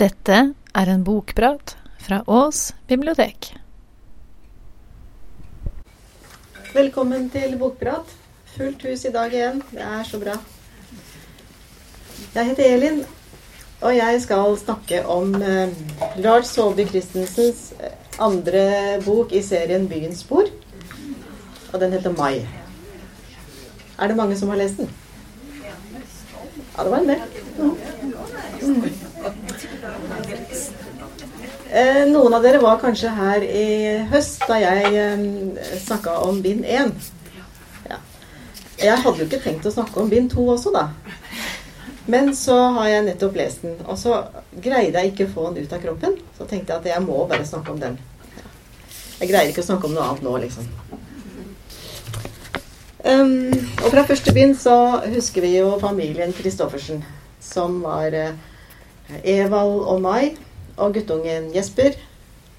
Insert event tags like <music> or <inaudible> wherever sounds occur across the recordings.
Dette er en bokprat fra Ås bibliotek. Velkommen til Bokprat. Fullt hus i dag igjen. Det er så bra. Jeg heter Elin, og jeg skal snakke om eh, Lars Saabye Christensens eh, andre bok i serien 'Byens spor'. Og den heter 'Mai'. Er det mange som har lest den? Ja, det var en del. Mm. Noen av dere var kanskje her i høst da jeg eh, snakka om bind 1. Ja. Jeg hadde jo ikke tenkt å snakke om bind 2 også, da. Men så har jeg nettopp lest den, og så greide jeg ikke å få den ut av kroppen. Så tenkte jeg at jeg må bare snakke om den. Jeg greier ikke å snakke om noe annet nå, liksom. Um, og fra første bind så husker vi jo familien Christoffersen, som var uh, Evald og Mai, og guttungen Jesper,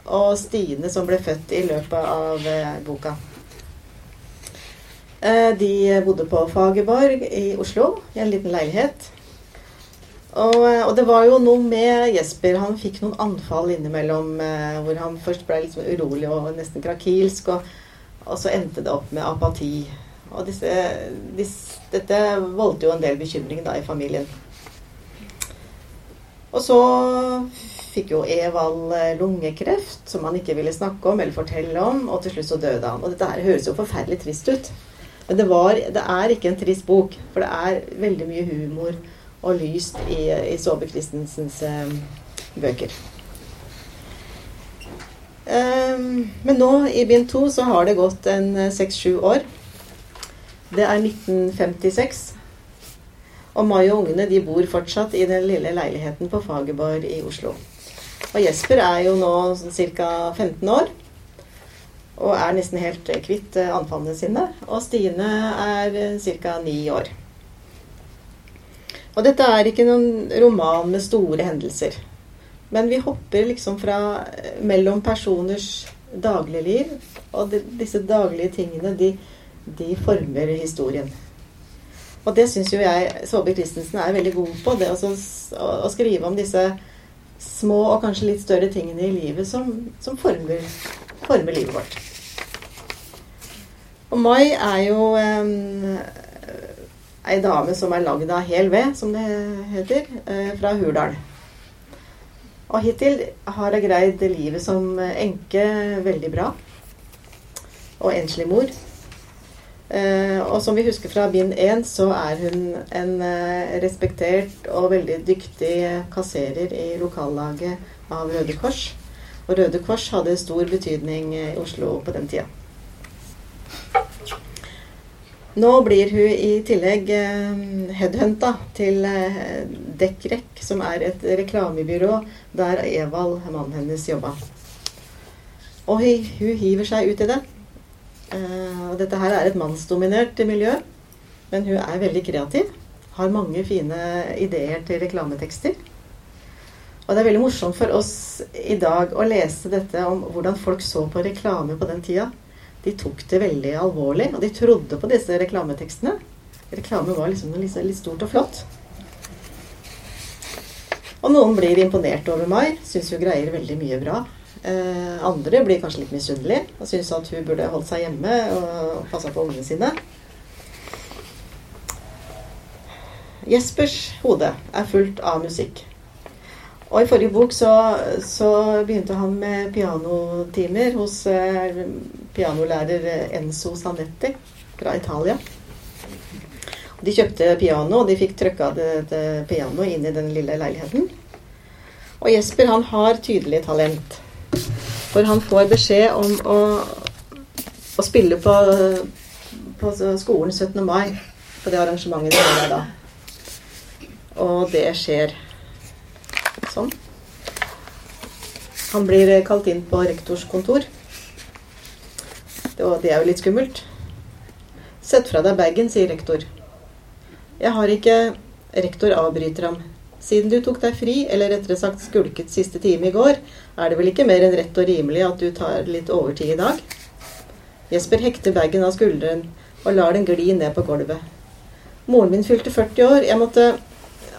og Stine, som ble født i løpet av uh, boka. Uh, de bodde på Fagerborg i Oslo, i en liten leilighet. Og, og, det var jo noe med Jesper. Han fikk noen anfall innimellom hvor han først ble litt urolig og nesten krakilsk, og, og så endte det opp med apati. Og disse, disse, dette voldte jo en del bekymring da i familien. Og så fikk jo Evald lungekreft, som han ikke ville snakke om eller fortelle om, og til slutt så døde han. Og dette her høres jo forferdelig trist ut. Men det, var, det er ikke en trist bok, for det er veldig mye humor og lyst i, i Saabye Christensens eh, bøker. Um, men nå, i bind to, så har det gått en seks-sju år. Det er 1956. Og Mai og ungene de bor fortsatt i den lille leiligheten på Fagerborg i Oslo. Og Jesper er jo nå ca. 15 år. Og er nesten helt kvitt anfallene sine. Og Stine er ca. 9 år. Og dette er ikke noen roman med store hendelser. Men vi hopper liksom fra mellom personers dagligliv. Og de, disse daglige tingene, de, de former historien. Og det syns jo jeg Saabye Christensen er veldig god på. Det å, å, skrive om disse små og kanskje litt større tingene i livet som, som former, former, livet vårt. Og Mai er jo um, ei dame som er lagd av hel ved, som det heter, uh, fra Hurdal. Og hittil har hun greid livet som enke veldig bra. Og enslig mor. Uh, og som vi husker fra bind 1, så er hun en uh, respektert og veldig dyktig kasserer i lokallaget av Røde Kors. Og Røde Kors hadde stor betydning i Oslo på den tida. Nå blir hun i tillegg uh, headhunta til Dekkrek, som er et reklamebyrå der Evald, mannen hennes, jobba. Og hun hiver seg ut i det. Uh, og dette her er et mannsdominert miljø, men hun er veldig kreativ. Har mange fine ideer til reklametekster. Og det er veldig morsomt for oss i dag å lese dette om hvordan folk så på reklame på den tida. De tok det veldig alvorlig, og de trodde på disse reklametekstene. Reklame var liksom litt stort og flott. Og noen blir imponert over meg, syns hun greier veldig mye bra. Eh, andre blir kanskje litt misunnelige og syns at hun burde holdt seg hjemme og passa på ungene sine. Jespers hode er fullt av musikk. Og i forrige bok så, så begynte han med pianotimer hos eh, pianolærer Enzo Sanetti fra Italia. De kjøpte piano, og de fikk trykka det, det pianoet inn i den lille leiligheten. Og Jesper han har tydelig talent. For han får beskjed om å, å spille på, på skolen 17. mai. På det arrangementet de har da. Og det skjer sånn. Han blir kalt inn på rektors kontor. Og det er jo litt skummelt. Sett fra deg bagen, sier rektor. Jeg har ikke Rektor avbryter ham. Siden du tok deg fri, eller rettere sagt skulket siste time i går, er det vel ikke mer enn rett og rimelig at du tar litt overtid i dag? Jesper hekter bagen av skulderen og lar den gli ned på gulvet. Moren min fylte 40 år. Jeg måtte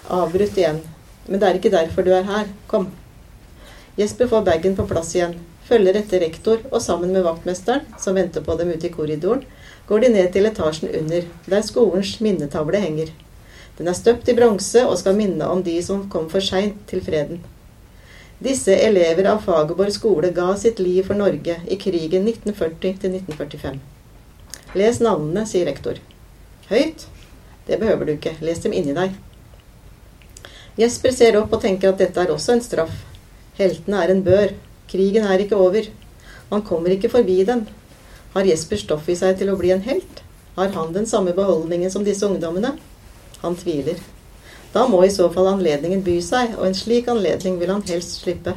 avbryte igjen. Men det er ikke derfor du er her. Kom. Jesper får bagen på plass igjen, følger etter rektor, og sammen med vaktmesteren, som venter på dem ute i korridoren, går de ned til etasjen under, der skolens minnetavle henger. Den er støpt i bronse og skal minne om de som kom for seint til freden. Disse elever av Fagerborg skole ga sitt liv for Norge i krigen 1940-1945. Les navnene, sier rektor. Høyt? Det behøver du ikke, les dem inni deg. Jesper ser opp og tenker at dette er også en straff. Heltene er en bør. Krigen er ikke over. Man kommer ikke forbi den. Har Jesper stoff i seg til å bli en helt? Har han den samme beholdningen som disse ungdommene? Han tviler. Da må i så fall anledningen by seg, og en slik anledning vil han helst slippe.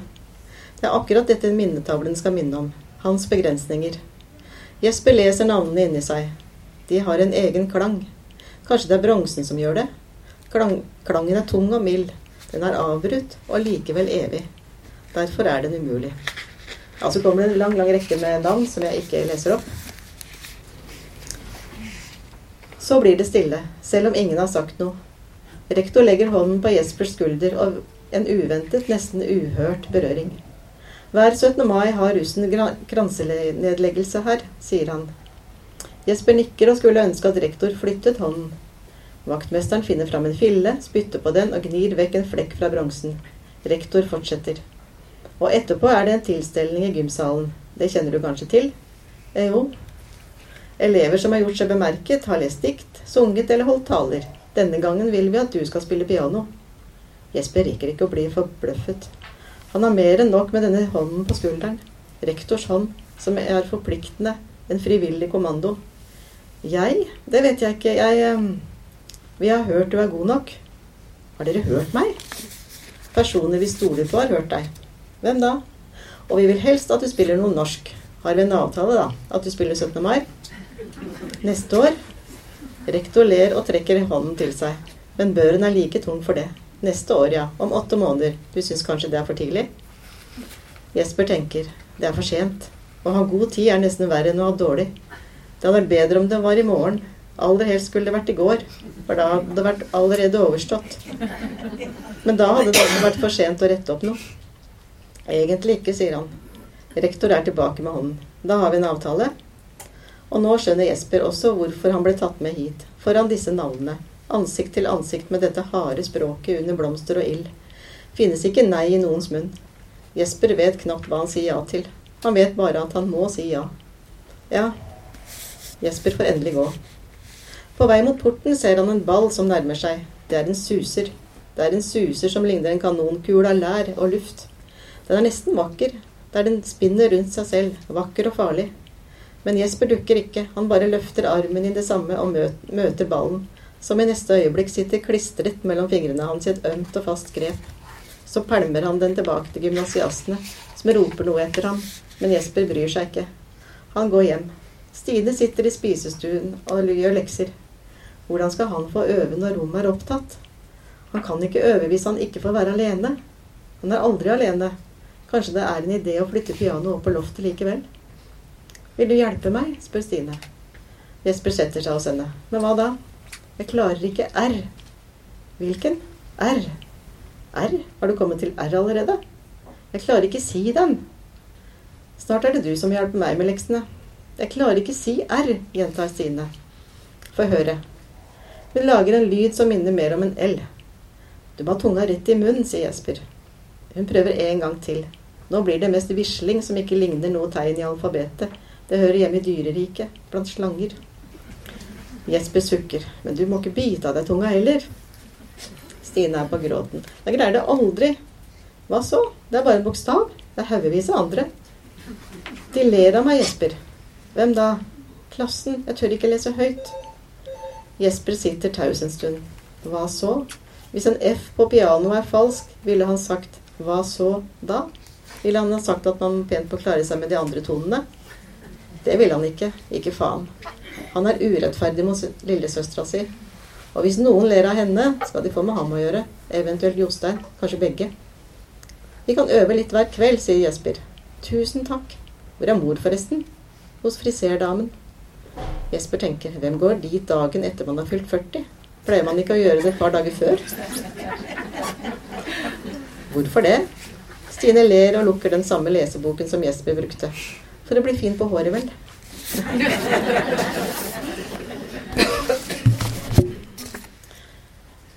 Det er akkurat dette minnetavlen skal minne om. Hans begrensninger. Jesper leser navnene inni seg. De har en egen klang. Kanskje det er bronsen som gjør det? Klang, klangen er tung og mild. Den er avbrutt og likevel evig. Derfor er den umulig. Ja, så kommer det en lang, lang rekke med navn som jeg ikke leser opp. Så blir det stille, selv om ingen har sagt noe. Rektor legger hånden på Jespers skulder og en uventet, nesten uhørt berøring. Hver 17. mai har russen kransenedleggelse her, sier han. Jesper nikker og skulle ønske at rektor flyttet hånden. Vaktmesteren finner fram en fille, spytter på den og gnir vekk en flekk fra bronsen. Rektor fortsetter. Og etterpå er det en tilstelning i gymsalen. Det kjenner du kanskje til? Eh, jo. Elever som har gjort seg bemerket, har lest dikt, sunget eller holdt taler. Denne gangen vil vi at du skal spille piano. Jesper rekker ikke å bli forbløffet. Han har mer enn nok med denne hånden på skulderen. Rektors hånd, som er forpliktende, en frivillig kommando. Jeg? Det vet jeg ikke. Jeg Vi har hørt du er god nok. Har dere hørt meg? Personer vi stoler på, har hørt deg. Hvem da? Og vi vil helst at du spiller noe norsk. Har vi en avtale, da? At du spiller 17. mai? Neste år? Rektor ler og trekker hånden til seg. Men børen er like tung for det. Neste år, ja. Om åtte måneder. Du syns kanskje det er for tidlig? Jesper tenker. Det er for sent. Å ha god tid er nesten verre enn å ha dårlig. Det hadde vært bedre om det var i morgen. Aller helst skulle det vært i går, for da hadde det vært allerede overstått. Men da hadde det også vært for sent å rette opp noe. Egentlig ikke, sier han. Rektor er tilbake med hånden. Da har vi en avtale. Og nå skjønner Jesper også hvorfor han ble tatt med hit, foran disse navnene, ansikt til ansikt med dette harde språket under blomster og ild. Finnes ikke nei i noens munn. Jesper vet knapt hva han sier ja til. Han vet bare at han må si ja. Ja, Jesper får endelig gå. På vei mot porten ser han en ball som nærmer seg. Det er en suser. Det er en suser som ligner en kanonkule av lær og luft. Den er nesten vakker, der den spinner rundt seg selv, vakker og farlig. Men Jesper dukker ikke, han bare løfter armen i det samme og møter ballen, som i neste øyeblikk sitter klistret mellom fingrene hans i et ømt og fast grep. Så pælmer han den tilbake til gymnasiastene, som roper noe etter ham, men Jesper bryr seg ikke. Han går hjem. Stine sitter i spisestuen og gjør lekser. Hvordan skal han få øve når rommet er opptatt? Han kan ikke øve hvis han ikke får være alene. Han er aldri alene. Kanskje det er en idé å flytte pianoet opp på loftet likevel? Vil du hjelpe meg? spør Stine. Jesper setter seg hos henne. Men hva da? Jeg klarer ikke R. Hvilken? R. R? Har du kommet til R allerede? Jeg klarer ikke si den. Snart er det du som hjelper meg med leksene. Jeg klarer ikke si R, gjentar Stine. Få høre. Hun lager en lyd som minner mer om en L. Du må ha tunga rett i munnen, sier Jesper. Hun prøver en gang til. Nå blir det mest visling som ikke ligner noe tegn i alfabetet. Det hører hjemme i dyreriket, blant slanger. Jesper sukker. Men du må ikke bite av deg tunga heller. Stine er på gråten. Jeg greier det aldri. Hva så? Det er bare en bokstav. Det er haugevis av andre. De ler av meg, Jesper. Hvem da? Klassen. Jeg tør ikke lese høyt. Jesper sitter taus en stund. Hva så? Hvis en F på pianoet er falsk, ville han sagt hva så da? Ville han ha sagt at man pent må klare seg med de andre tonene? Det vil han ikke. Ikke faen. Han er urettferdig mot lillesøstera si. Og hvis noen ler av henne, skal de få med ham å gjøre. Eventuelt Jostein. Kanskje begge. Vi kan øve litt hver kveld, sier Jesper. Tusen takk. Hvor er mor, forresten? Hos friserdamen. Jesper tenker, hvem går dit dagen etter man har fylt 40? Pleier man ikke å gjøre det et par dager før? Hvorfor det? Stine ler og lukker den samme leseboken som Jesper brukte. For å bli fin på håret, vel.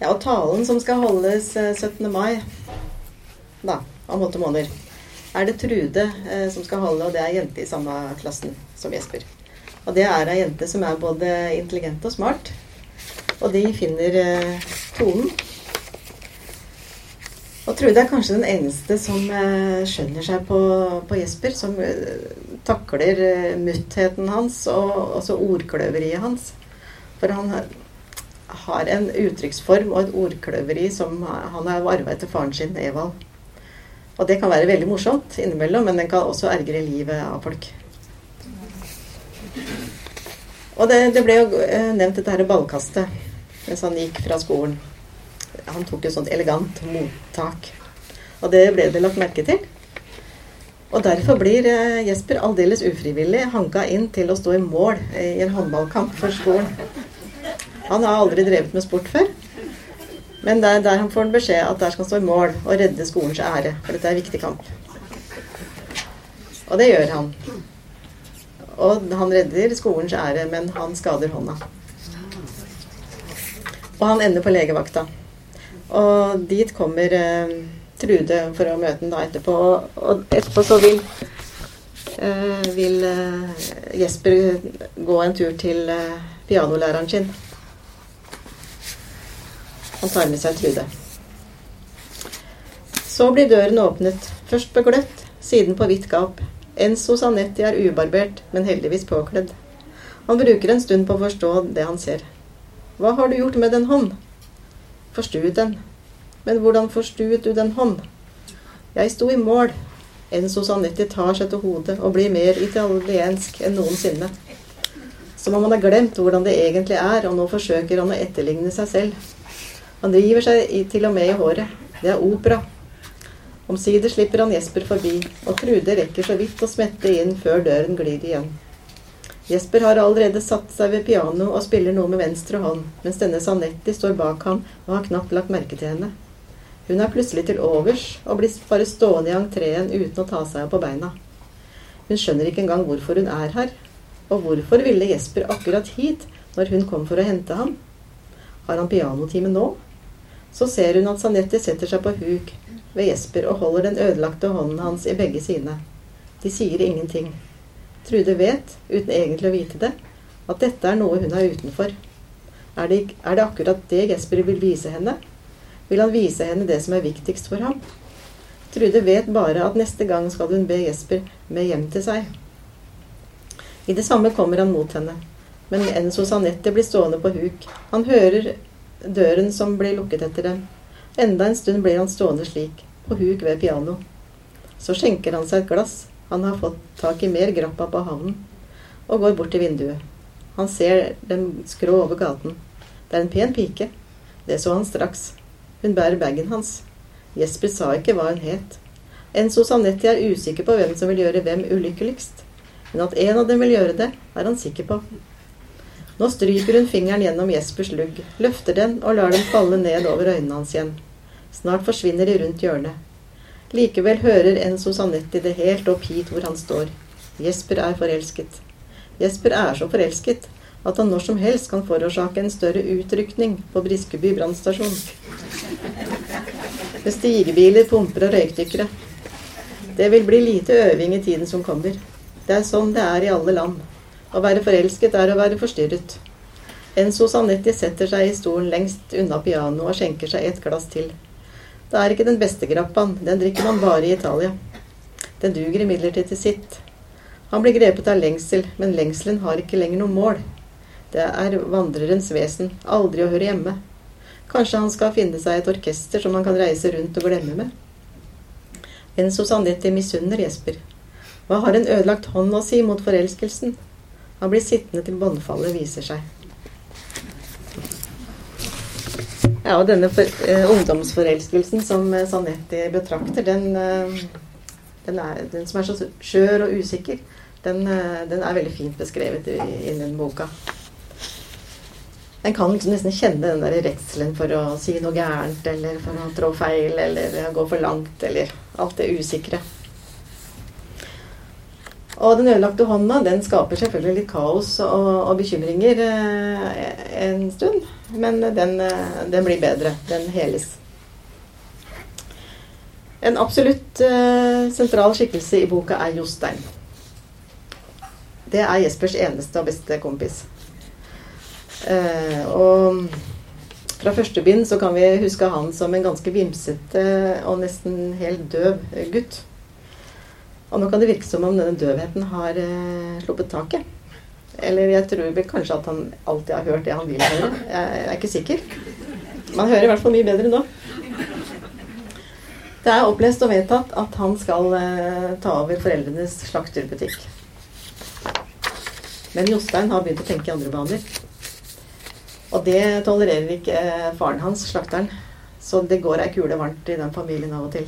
Ja, og talen som skal holdes 17. Eh, mai, da, om åtte måneder, er det Trude eh, som skal holde, og det er jente i samme klassen som Jesper. Og det er ei jente som er både intelligent og smart. Og de finner eh, tonen. Og Trude er kanskje den eneste som eh, skjønner seg på, på Jesper. Som eh, takler eh, muttheten hans og også ordkløveriet hans. For han har en uttrykksform og et ordkløveri som han har arva etter faren sin, Evald. Og det kan være veldig morsomt innimellom, men den kan også ergre livet av folk. Og det, det ble jo nevnt dette her ballkastet mens han gikk fra skolen. Han tok jo sånt elegant mottak. Og det ble det lagt merke til. Og derfor blir eh, Jesper aldeles ufrivillig hanka inn til å stå i mål i en håndballkamp for skolen. Han har aldri drevet med sport før. Men der, der han får han beskjed at der skal han stå i mål og redde skolens ære. For dette er en viktig kamp. Og det gjør han. Og han redder skolens ære, men han skader hånda. Og han ender på legevakta. Og dit kommer eh, Trude for å møte ham da etterpå. Og etterpå så vil, eh, vil eh, Jesper gå en tur til eh, pianolæreren sin. Han tar med seg Trude. Så blir døren åpnet, først på gløtt, siden på vidt gap. Enzo Sanetti er ubarbert, men heldigvis påkledd. Han bruker en stund på å forstå det han ser. Hva har du gjort med den hånd? Forstuet den. Men hvordan forstuet du den hånd? Jeg sto i mål. Enzo Sanetti tar seg til hodet og blir mer italiensk enn noensinne. Som om han har glemt hvordan det egentlig er, og nå forsøker han å etterligne seg selv. Han river seg til og med i håret. Det er opera. Omsider slipper han Jesper forbi, og Trude rekker så vidt å smette inn før døren glir igjen. Jesper har allerede satt seg ved piano og spiller noe med venstre hånd, mens denne Sanetti står bak ham og har knapt lagt merke til henne. Hun er plutselig til overs og blir bare stående i entreen uten å ta seg opp på beina. Hun skjønner ikke engang hvorfor hun er her, og hvorfor ville Jesper akkurat hit når hun kom for å hente ham? Har han pianotime nå? Så ser hun at Sanetti setter seg på huk ved Jesper og holder den ødelagte hånden hans i begge sine. De sier ingenting. Trude vet, uten egentlig å vite det, at dette er noe hun er utenfor. Er det, er det akkurat det Jesper vil vise henne? Vil han vise henne det som er viktigst for ham? Trude vet bare at neste gang skal hun be Jesper med hjem til seg. I det samme kommer han mot henne, men Enzo sanette blir stående på huk. Han hører døren som blir lukket etter dem. Enda en stund blir han stående slik, på huk ved piano. Så skjenker han seg et glass. Han har fått tak i mer grappa på havnen, og går bort til vinduet. Han ser dem skrå over gaten. Det er en pen pike. Det så han straks. Hun bærer bagen hans. Jesper sa ikke hva hun het. Enzo Sanetti er usikker på hvem som vil gjøre hvem ulykkeligst. Men at en av dem vil gjøre det, er han sikker på. Nå stryker hun fingeren gjennom Jespers lugg, løfter den og lar den falle ned over øynene hans igjen. Snart forsvinner de rundt hjørnet. Likevel hører Enzo Sanetti det helt opp hit hvor han står. Jesper er forelsket. Jesper er så forelsket at han når som helst kan forårsake en større utrykning på Briskeby brannstasjon. Med stigebiler, pumper og røykdykkere. Det vil bli lite øving i tiden som kommer. Det er sånn det er i alle land. Å være forelsket er å være forstyrret. Enzo Sanetti setter seg i stolen lengst unna pianoet og skjenker seg et glass til. Det er ikke den beste grappaen, den drikker man bare i Italia. Den duger imidlertid til sitt. Han blir grepet av lengsel, men lengselen har ikke lenger noe mål. Det er vandrerens vesen, aldri å høre hjemme. Kanskje han skal finne seg et orkester som han kan reise rundt og glemme med. Enzo Sanetti misunner Jesper. Hva har en ødelagt hånd å si mot forelskelsen? Han blir sittende til båndfallet viser seg. Ja, og denne for, eh, ungdomsforelskelsen som eh, Sanetti betrakter, den, eh, den, er, den, som er så skjør og usikker, den, eh, den er veldig fint beskrevet i, i den boka. En kan liksom nesten kjenne den der redselen for å si noe gærent, eller for å trå feil, eller gå for langt, eller alt det usikre. Og den ødelagte hånda den skaper selvfølgelig litt kaos og, og bekymringer eh, en stund. Men den, eh, den, blir bedre. Den heles. En absolutt eh, sentral skikkelse i boka er Jostein. Det er Jespers eneste og beste kompis. Eh, og fra første bind så kan vi huske han som en ganske vimsete og nesten helt døv gutt. Og nå kan det virke som om denne døvheten har eh, sluppet taket. Eller jeg tror vel kanskje at han alltid har hørt det han vil høre. Jeg er ikke sikker. Man hører i hvert fall mye bedre nå. Det er opplest og vedtatt at han skal eh, ta over foreldrenes slakterbutikk. Men Jostein har begynt å tenke i andre baner. Og det tolererer ikke eh, faren hans, slakteren. Så det går ei kule varmt i den familien av og til.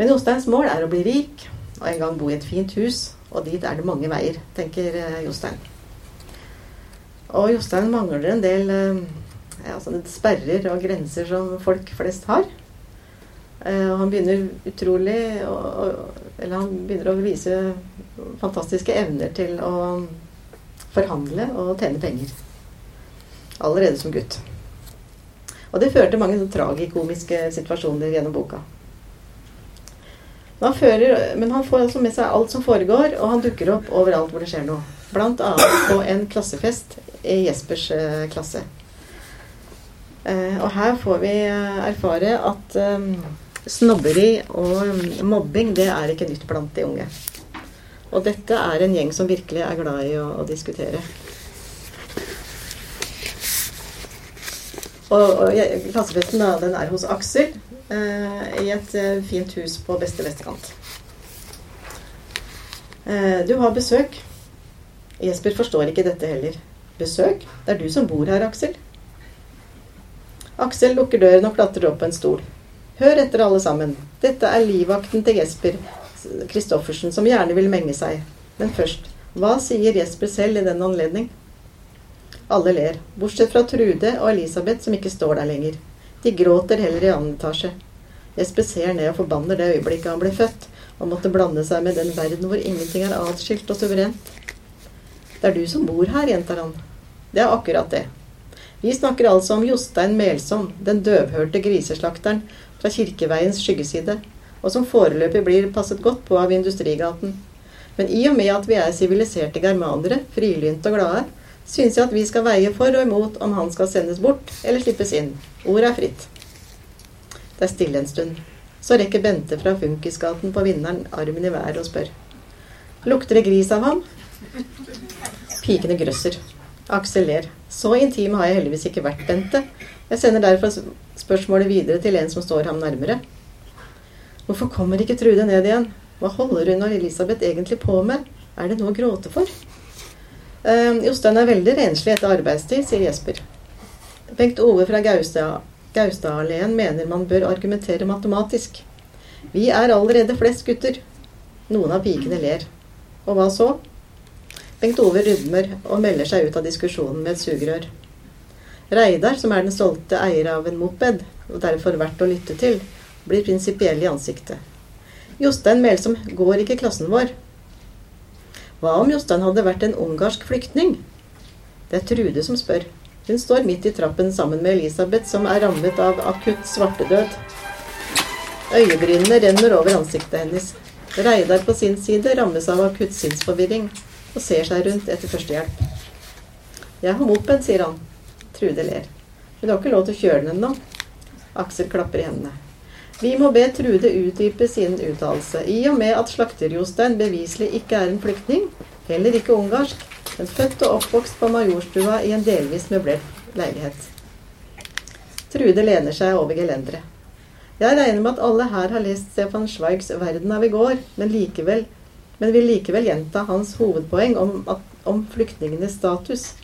Men Josteins mål er å bli rik og en gang bo i et fint hus, og dit er det mange veier, tenker eh, Jostein. Og Jostein mangler en del eh, ja, sperrer og grenser som folk flest har. Eh, og han begynner utrolig Eller han begynner å vise fantastiske evner til å forhandle og tjene penger. Allerede som gutt. Og det fører til mange tragikomiske situasjoner gjennom boka. Han fører, men han får altså med seg alt som foregår, og han dukker opp overalt hvor det skjer noe. Blant annet på en klassefest i Jespers eh, klasse. Eh, og her får vi eh, erfare at eh, snobberi og mm, mobbing, det er ikke nytt blant de unge. Og dette er en gjeng som virkelig er glad i å, å diskutere. Og, og klassefesten da, den er hos Aksel, i et eh, fint hus på beste vestkant. Eh, du har besøk. Jesper forstår ikke dette heller. Besøk? Det er du som bor her, Aksel. Aksel lukker døren og klatrer opp på en stol. Hør etter, alle sammen. Dette er livvakten til Jesper Christoffersen, som gjerne vil menge seg. Men først, hva sier Jesper selv i den anledning? Alle ler, bortsett fra Trude og Elisabeth, som ikke står der lenger. De gråter heller i annen etasje. Jesper ser ned og forbanner det øyeblikket han ble født, og måtte blande seg med den verden hvor ingenting er atskilt og suverent. Det er du som bor her, gjentar han. Det er akkurat det. Vi snakker altså om Jostein Melsom, den døvhørte griseslakteren fra Kirkeveiens skyggeside, og som foreløpig blir passet godt på av Industrigaten. Men i og med at vi er siviliserte germanere, frilynte og glade, syns jeg at vi skal veie for og imot om han skal sendes bort eller slippes inn. Ordet er fritt. Det er stille en stund. Så rekker Bente fra Funkisgaten på vinneren armen i været og spør. Lukter det gris av ham? Pikene grøsser. Aksel ler. Så intim har jeg heldigvis ikke vært, Bente. Jeg sender derfor spørsmålet videre til en som står ham nærmere. Hvorfor kommer ikke Trude ned igjen? Hva holder hun og Elisabeth egentlig på med? Er det noe å gråte for? Uh, Jostein er veldig renslig etter arbeidstid, sier Jesper. Bengt Ove fra Gaustadalleen mener man bør argumentere matematisk. Vi er allerede flest gutter. Noen av pikene ler. Og hva så? Bengt Ove rydmer og melder seg ut av diskusjonen med et sugerør. Reidar, som er den stolte eier av en moped, og derfor verdt å lytte til, blir prinsipiell i ansiktet. Jostein Melsom går ikke klassen vår, hva om Jostein hadde vært en ungarsk flyktning? Det er Trude som spør. Hun står midt i trappen sammen med Elisabeth, som er rammet av akutt svartedød. Øyebrynene renner over ansiktet hennes. Reidar på sin side rammes av akutt sinnsforvirring og ser seg rundt etter førstehjelp. Jeg har moped, sier han. Trude ler. Du har ikke lov til å kjøre den ennå. Aksel klapper i hendene. Vi må be Trude utdype sin uttalelse. I og med at Slakter-Jostein beviselig ikke er en flyktning, heller ikke ungarsk, men født og oppvokst på Majorstua i en delvis møblert leilighet. Trude lener seg over gelenderet. Jeg regner med at alle her har lest Stefan Schweigs 'Verden av i går', men, likevel, men vil likevel gjenta hans hovedpoeng om, at, om flyktningenes status.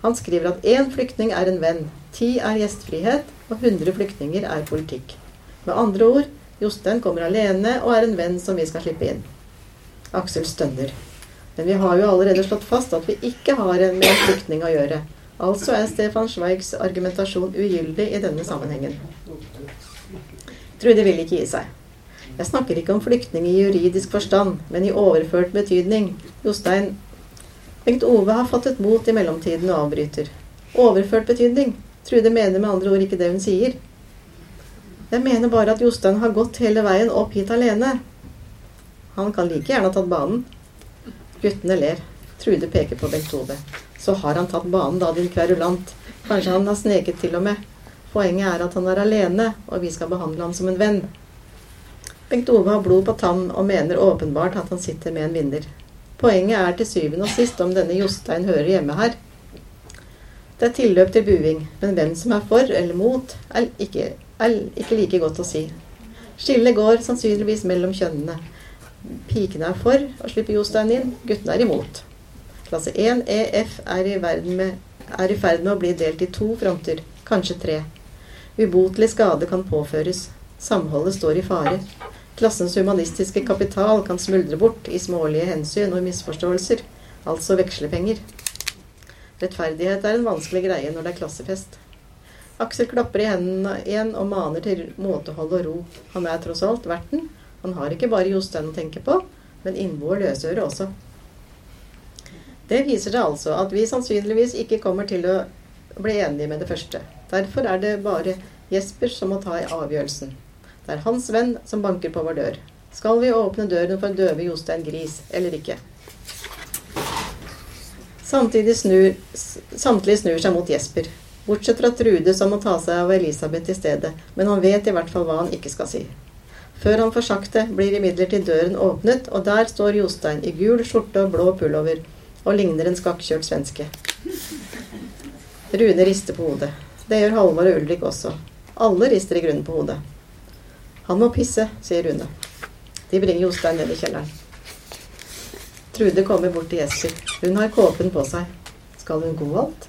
Han skriver at én flyktning er en venn, ti er gjestfrihet, og 100 flyktninger er politikk. Med andre ord, Jostein kommer alene og er en venn som vi skal slippe inn. Aksel stønner. Men vi har jo allerede slått fast at vi ikke har en med flyktning å gjøre. Altså er Stefan Zweigs argumentasjon ugyldig i denne sammenhengen. Trude vil ikke gi seg. Jeg snakker ikke om flyktning i juridisk forstand, men i overført betydning. Jostein Bengt Ove har fattet mot i mellomtiden og avbryter. Overført betydning? Trude mener med andre ord ikke det hun sier. Jeg mener bare at Jostein har gått hele veien opp hit alene. Han kan like gjerne ha tatt banen. Guttene ler. Trude peker på Bengt Ove. Så har han tatt banen da, din kverulant. Kanskje han har sneket til og med. Poenget er at han er alene, og vi skal behandle ham som en venn. Bengt Ove har blod på tann og mener åpenbart at han sitter med en vinner. Poenget er til syvende og sist om denne Jostein hører hjemme her. Det er tilløp til buing, men hvem som er for eller mot, er ikke, er ikke like godt å si. Skillet går sannsynligvis mellom kjønnene. Pikene er for å slippe Jostein inn, guttene er imot. Klasse 1 EF er i, med, er i ferd med å bli delt i to fronter, kanskje tre. Ubotelig skade kan påføres. Samholdet står i fare. Klassens humanistiske kapital kan smuldre bort i smålige hensyn og misforståelser, altså vekslepenger. Rettferdighet er en vanskelig greie når det er klassefest. Aksel klapper i hendene igjen og maner til måtehold og ro. Han er tross alt verten. Han har ikke bare Jostein å tenke på, men innbo og løsøre også. Det viser seg altså at vi sannsynligvis ikke kommer til å bli enige med det første. Derfor er det bare Jesper som må ta i avgjørelsen. Det er hans venn som banker på vår dør. Skal vi åpne døren for døve Jostein Gris eller ikke? Samtidig snur, samtlige snur seg mot Jesper. Bortsett fra Trude, som må ta seg av Elisabeth i stedet. Men han vet i hvert fall hva han ikke skal si. Før han får sagt det, blir imidlertid døren åpnet, og der står Jostein i gul skjorte og blå pullover og ligner en skakkjørt svenske. Rune rister på hodet. Det gjør Halvor og Ulrik også. Alle rister i grunnen på hodet. Han må pisse, sier Rune. De bringer Jostein ned i kjelleren. Trude kommer bort til Jesper. Hun har kåpen på seg. Skal hun gå alt?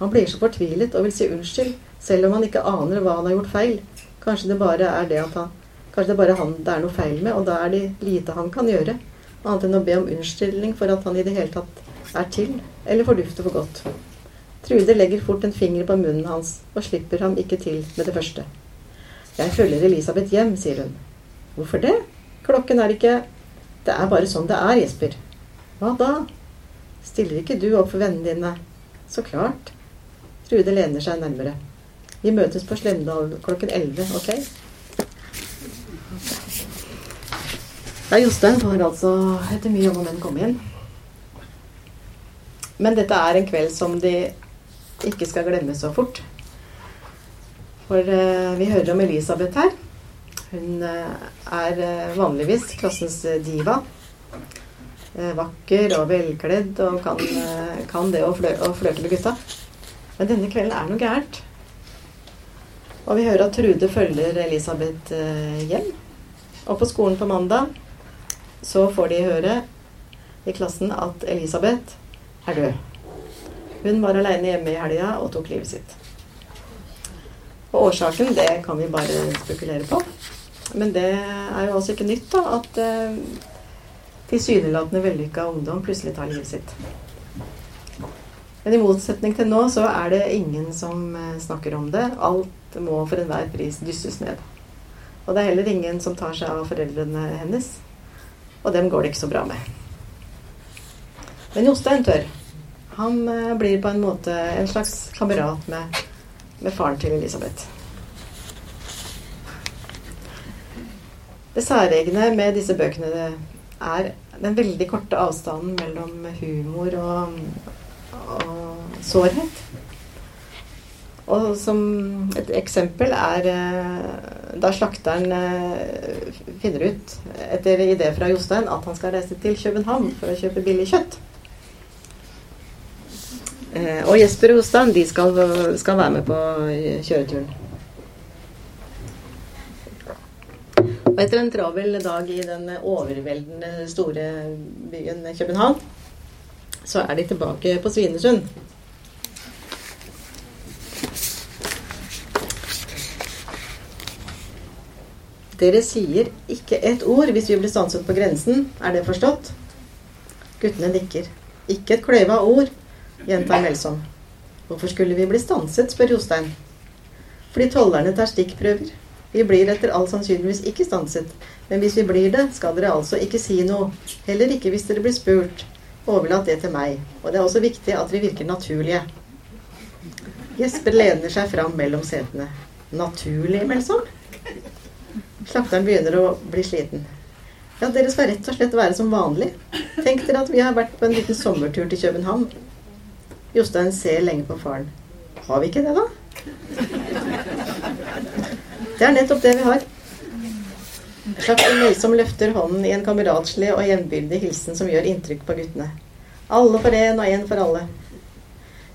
Han blir så fortvilet og vil si unnskyld, selv om han ikke aner hva han har gjort feil. Kanskje det bare er det at han Kanskje det bare han det er noe feil med, og da er det lite han kan gjøre. Annet enn å be om unnskyldning for at han i det hele tatt er til, eller fordufter for godt. Trude legger fort en finger på munnen hans og slipper ham ikke til med det første. Jeg følger Elisabeth hjem, sier hun. Hvorfor det? Klokken er ikke Det er bare sånn det er, Jesper. Hva da? Stiller ikke du opp for vennene dine? Så klart. Trude lener seg nærmere. Vi møtes på Slemdal klokken 11, ok? Ja, Jostein har altså etter mye om og men komme inn. Men dette er en kveld som de ikke skal glemme så fort. For eh, vi hører om Elisabeth her. Hun eh, er uh, vanligvis klassens diva. vakker og velkledd og kan, kan det å, flø å flørte med gutta. Men denne kvelden er noe gærent. Og vi hører at Trude følger Elisabeth hjem. Og på skolen på mandag så får de høre i klassen at Elisabeth er død. Hun var aleine hjemme i helga og tok livet sitt. Og årsaken, det kan vi bare spekulere på. Men det er jo også ikke nytt, da, at eh, tilsynelatende vellykka ungdom plutselig tar livet sitt. Men i motsetning til nå, så er det ingen som eh, snakker om det. Alt må for enhver pris dysses ned. Og det er heller ingen som tar seg av foreldrene hennes. Og dem går det ikke så bra med. Men Jostein tør. Han eh, blir på en måte en slags kamerat med, med faren til Elisabeth. Det særegne med disse bøkene er den veldig korte avstanden mellom humor og, og sårhet. Og som et eksempel er eh, da slakteren eh, finner ut, etter idé fra Jostein, at han skal reise til København for å kjøpe billig kjøtt. Eh, og Jesper og Jostein de skal, skal, være med på kjøreturen. Og etter en travel dag i den overveldende store byen København, så er de tilbake på Svinesund. Dere sier ikke et ord hvis vi blir stanset på grensen. Er det forstått? Guttene nikker. Ikke et kløyva ord gjentar Melsom. Hvorfor skulle vi bli stanset, spør Jostein. Fordi tollerne tar stikkprøver. Vi blir etter all sannsynligvis ikke stanset. Men hvis vi blir det, skal dere altså ikke si noe. Heller ikke hvis dere blir spurt. Overlat det til meg. Og det er også viktig at dere virker naturlige. Jesper lener seg fram mellom setene. Naturlig, Melsom? Slakteren begynner å bli sliten. Ja, dere skal rett og slett være som vanlig. Tenk dere at vi har vært på en liten sommertur til København. Jostein ser lenge på faren. Har vi ikke det, da? Det er nettopp det vi har. Slakter Melsom løfter hånden i en kameratslig og jevnbyrdig hilsen som gjør inntrykk på guttene. Alle for én og én for alle.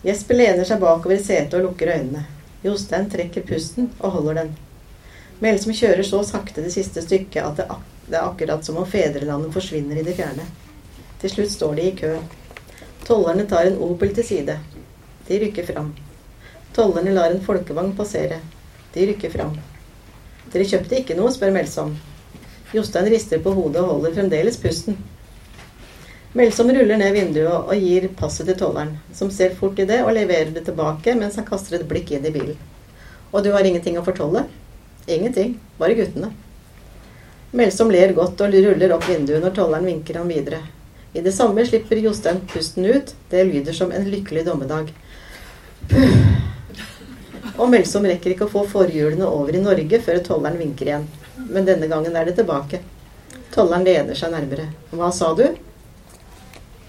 Jesper lener seg bakover i setet og lukker øynene. Jostein trekker pusten og holder den. Melsom kjører så sakte det siste stykket at det, ak det er akkurat som om fedrelandet forsvinner i det fjerne. Til slutt står de i kø. Tollerne tar en Opel til side. De rykker fram. Tollerne lar en folkevogn passere. De rykker fram. Dere kjøpte ikke noe, spør Melsom. Jostein rister på hodet og holder fremdeles pusten. Melsom ruller ned vinduet og gir passet til tolleren, som ser fort i det og leverer det tilbake mens han kaster et blikk inn i bilen. Og du har ingenting å fortolle? Ingenting, bare guttene. Melsom ler godt og ruller opp vinduet når tolleren vinker ham videre. I det samme slipper Jostein pusten ut. Det lyder som en lykkelig dommedag. Og Melsom rekker ikke å få forhjulene over i Norge før tolleren vinker igjen. Men denne gangen er det tilbake. Tolleren lener seg nærmere. Hva sa du?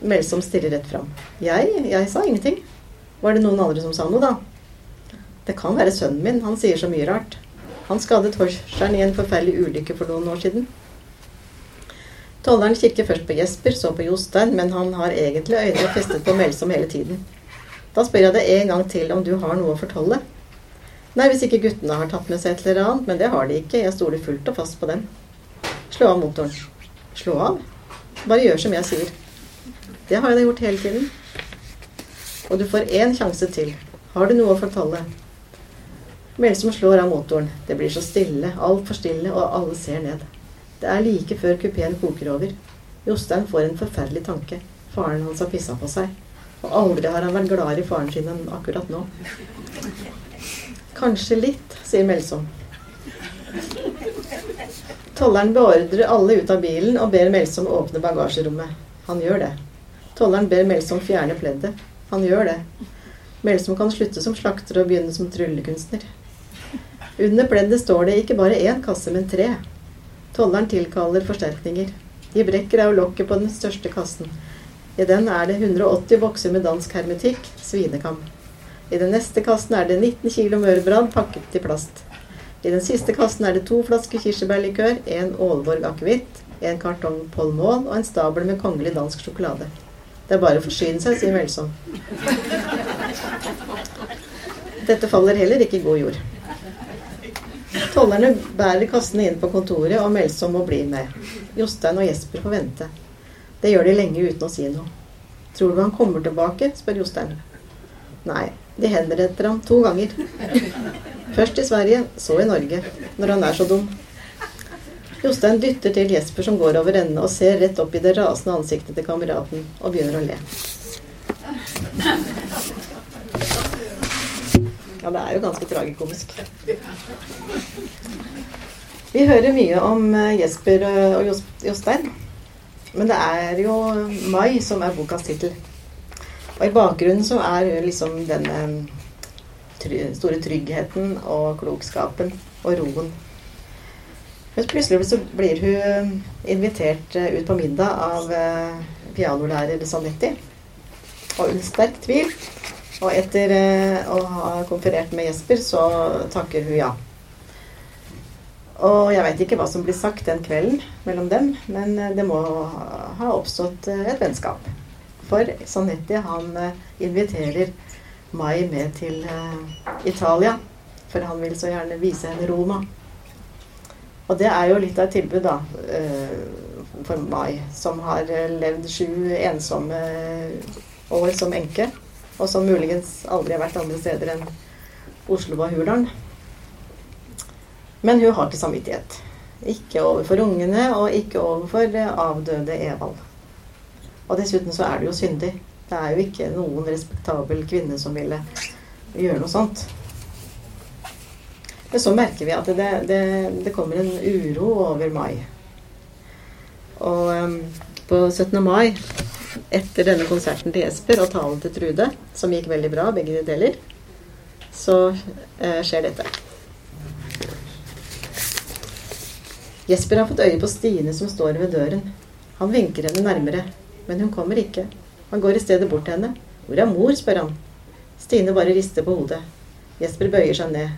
Melsom stiller rett fram. Jeg? Jeg sa ingenting. Var det noen andre som sa noe, da? Det kan være sønnen min. Han sier så mye rart. Han skadet horseren i en forferdelig ulykke for noen år siden. Tolleren kikker først på Jesper, så på Jostein, men han har egentlig øynene festet på Melsom hele tiden. Da spør jeg deg en gang til om du har noe å fortolle. Nei, hvis ikke guttene har tatt med seg et eller annet, men det har de ikke. Jeg stoler fullt og fast på dem. Slå av motoren. Slå av? Bare gjør som jeg sier. Det har jeg da gjort hele tiden. Og du får én sjanse til. Har du noe å fortelle? Melsom slår av motoren. Det blir så stille, altfor stille, og alle ser ned. Det er like før kupeen koker over. Jostein får en forferdelig tanke. Faren hans har pissa på seg. Og aldri har han vært gladere i faren sin enn akkurat nå. Kanskje litt, sier Melsom. Tolleren beordrer alle ut av bilen og ber Melsom åpne bagasjerommet. Han gjør det. Tolleren ber Melsom fjerne pleddet. Han gjør det. Melsom kan slutte som slakter og begynne som tryllekunstner. Under pleddet står det ikke bare én kasse, men tre. Tolleren tilkaller forsterkninger. De brekker av lokket på den største kassen. I den er det 180 bokser med dansk hermetikk, svinekam. I den neste kassen er det 19 kilo mørbrad pakket i plast. I den siste kassen er det to flasker kirsebærlikør, en Aalborg akevitt, en kartong Polmol og en stabel med kongelig dansk sjokolade. Det er bare å forsyne seg, sier Melsom. Dette faller heller ikke i god jord. Tollerne bærer kassene inn på kontoret, og Melsom må bli med. Jostein og Jesper får vente. Det gjør de lenge uten å si noe. Tror du han kommer tilbake? spør Jostein. Nei, de henretter ham to ganger. Først i Sverige, så i Norge. Når han er så dum. Jostein dytter til Jesper som går over ende, og ser rett opp i det rasende ansiktet til kameraten, og begynner å le. Ja, det er jo ganske tragikomisk. Vi hører mye om eh, Jesper eh, og Jostein. Men det er jo Mai som er bokas tittel. Og i bakgrunnen så er liksom denne eh, store tryggheten og klokskapen og roen. Men plutselig så blir hun invitert ut på middag av pianolærer Sanetti. Og under sterk tvil og etter eh, å ha konferert med Jesper, så takker hun ja. Og jeg veit ikke hva som blir sagt den kvelden mellom dem, men det må ha oppstått et vennskap. For Sanetti han inviterer Mai med til Italia, for han vil så gjerne vise henne Roma. Og det er jo litt av et tilbud, da, for Mai, som har levd sju ensomme år som enke og som muligens aldri har vært andre steder enn Oslo og Hurdalen. Men hun har ikke samvittighet. Ikke overfor ungene, og ikke overfor avdøde Evald. Og dessuten så er det jo syndig. Det er jo ikke noen respektabel kvinne som ville gjøre noe sånt. Men så merker vi at det, det, det kommer en uro over mai. Og um, på 17. mai, etter denne konserten til Jesper og talen til Trude, som gikk veldig bra, begge deler, så uh, skjer dette. Jesper har fått øye på Stine som står ved døren. Han vinker henne nærmere, men hun kommer ikke. Han går i stedet bort til henne. 'Hvor er mor?' spør han. Stine bare rister på hodet. Jesper bøyer seg ned.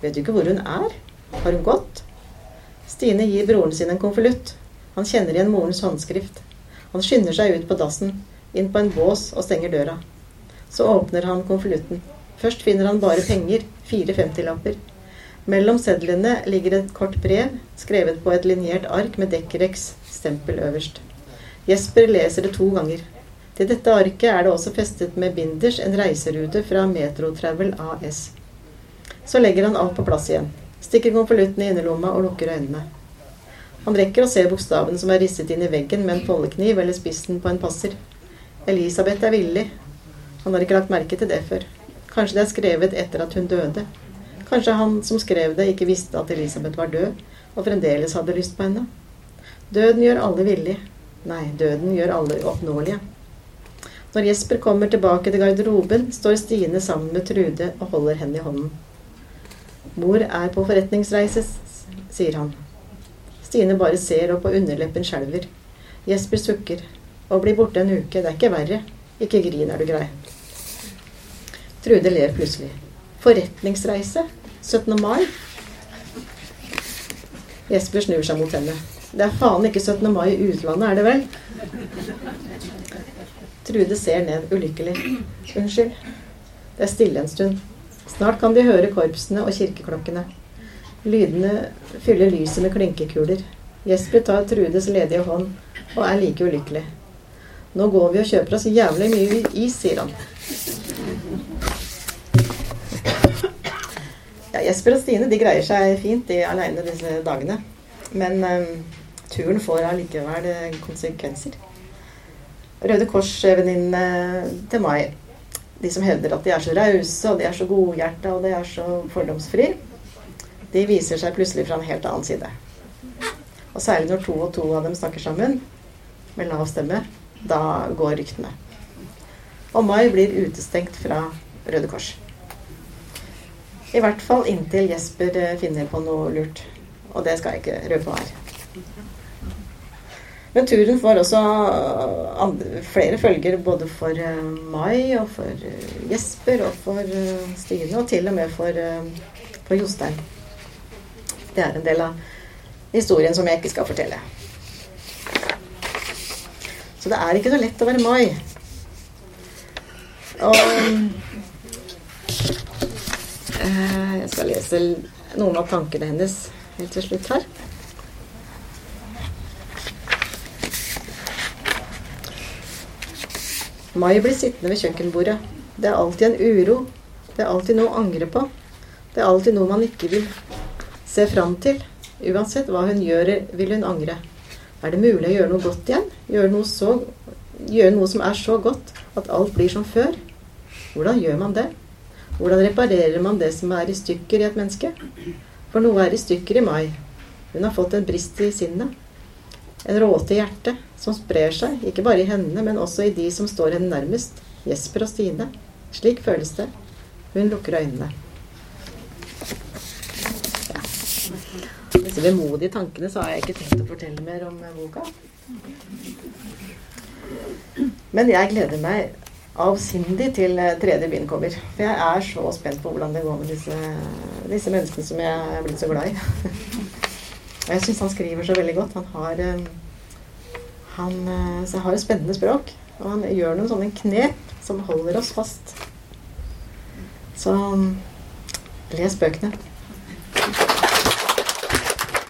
'Vet du ikke hvor hun er? Har hun gått?' Stine gir broren sin en konvolutt. Han kjenner igjen morens håndskrift. Han skynder seg ut på dassen, inn på en bås og stenger døra. Så åpner han konvolutten. Først finner han bare penger, fire femtilapper. Mellom sedlene ligger et kort brev, skrevet på et linjert ark med dekkereks stempel øverst. Jesper leser det to ganger. Til dette arket er det også festet med binders en reiserute fra Metro Travel AS. Så legger han alt på plass igjen, stikker konvolutten i innerlomma og lukker øynene. Han rekker å se bokstaven som er risset inn i veggen med en foldekniv eller spissen på en passer. Elisabeth er villig. Han har ikke lagt merke til det før. Kanskje det er skrevet etter at hun døde. Kanskje han som skrev det, ikke visste at Elisabeth var død, og fremdeles hadde lyst på henne. Døden gjør alle villige. Nei, døden gjør alle oppnåelige. Når Jesper kommer tilbake til garderoben, står Stine sammen med Trude og holder henne i hånden. Mor er på forretningsreise, sier han. Stine bare ser opp, og underleppen skjelver. Jesper sukker. Å bli borte en uke, det er ikke verre. Ikke grin, er du grei. Trude ler plutselig. Forretningsreise? 17. mai? Jesper snur seg mot henne. Det er faen ikke 17. mai i utlandet, er det vel? Trude ser ned ulykkelig. Unnskyld. Det er stille en stund. Snart kan de høre korpsene og kirkeklokkene. Lydene fyller lyset med klinkekuler. Jesper tar Trudes ledige hånd og er like ulykkelig. Nå går vi og kjøper oss jævlig mye is, sier han. Ja, Jesper og Stine de greier seg fint de aleine disse dagene. Men um, turen får allikevel eh, konsekvenser. Røde Kors-venninnene til Mai, de som hevder at de er så rause og de er så godhjerta og de er så fordomsfri, de viser seg plutselig fra en helt annen side. Og særlig når to og to av dem snakker sammen med lav stemme, da går ryktene. Og Mai blir utestengt fra Røde Kors. I hvert fall inntil Jesper eh, finner på noe lurt. Og det skal jeg ikke røpe her. er. Men turen får også andre, flere følger både for uh, Mai og for uh, Jesper og for Stine, og til og med for, for Jostein. Det er en del av historien som jeg ikke skal fortelle. Så det er ikke så lett å være Mai. Og Eh, jeg skal lese noen av tankene hennes helt til slutt her. Mai blir sittende ved kjøkkenbordet. Det er alltid en uro. Det er alltid noe å angre på. Det er alltid noe man ikke vil se fram til. Uansett hva hun gjør, vil hun angre. Er det mulig å gjøre noe godt igjen? Gjøre noe, så, gjøre noe som er så godt at alt blir som før? Hvordan gjør man det? Hvordan reparerer man det som er i stykker i et menneske? For noe er i stykker i Mai. Hun har fått en brist i sinnet. En råte i hjertet som sprer seg, ikke bare i henne, men også i de som står henne nærmest. Jesper og Stine. Slik føles det. Hun lukker øynene. Ja. Disse vemodige tankene så har jeg ikke tenkt å fortelle mer om boka. Men jeg gleder meg avsindig til eh, tredje bind kommer. For jeg er så spent på hvordan det går med disse, disse menneskene som jeg er blitt så glad i. <laughs> Og jeg syns han skriver så veldig godt. Han har, eh, han, så har et spennende språk. Og han gjør noen sånne knep som holder oss fast. Så les bøkene.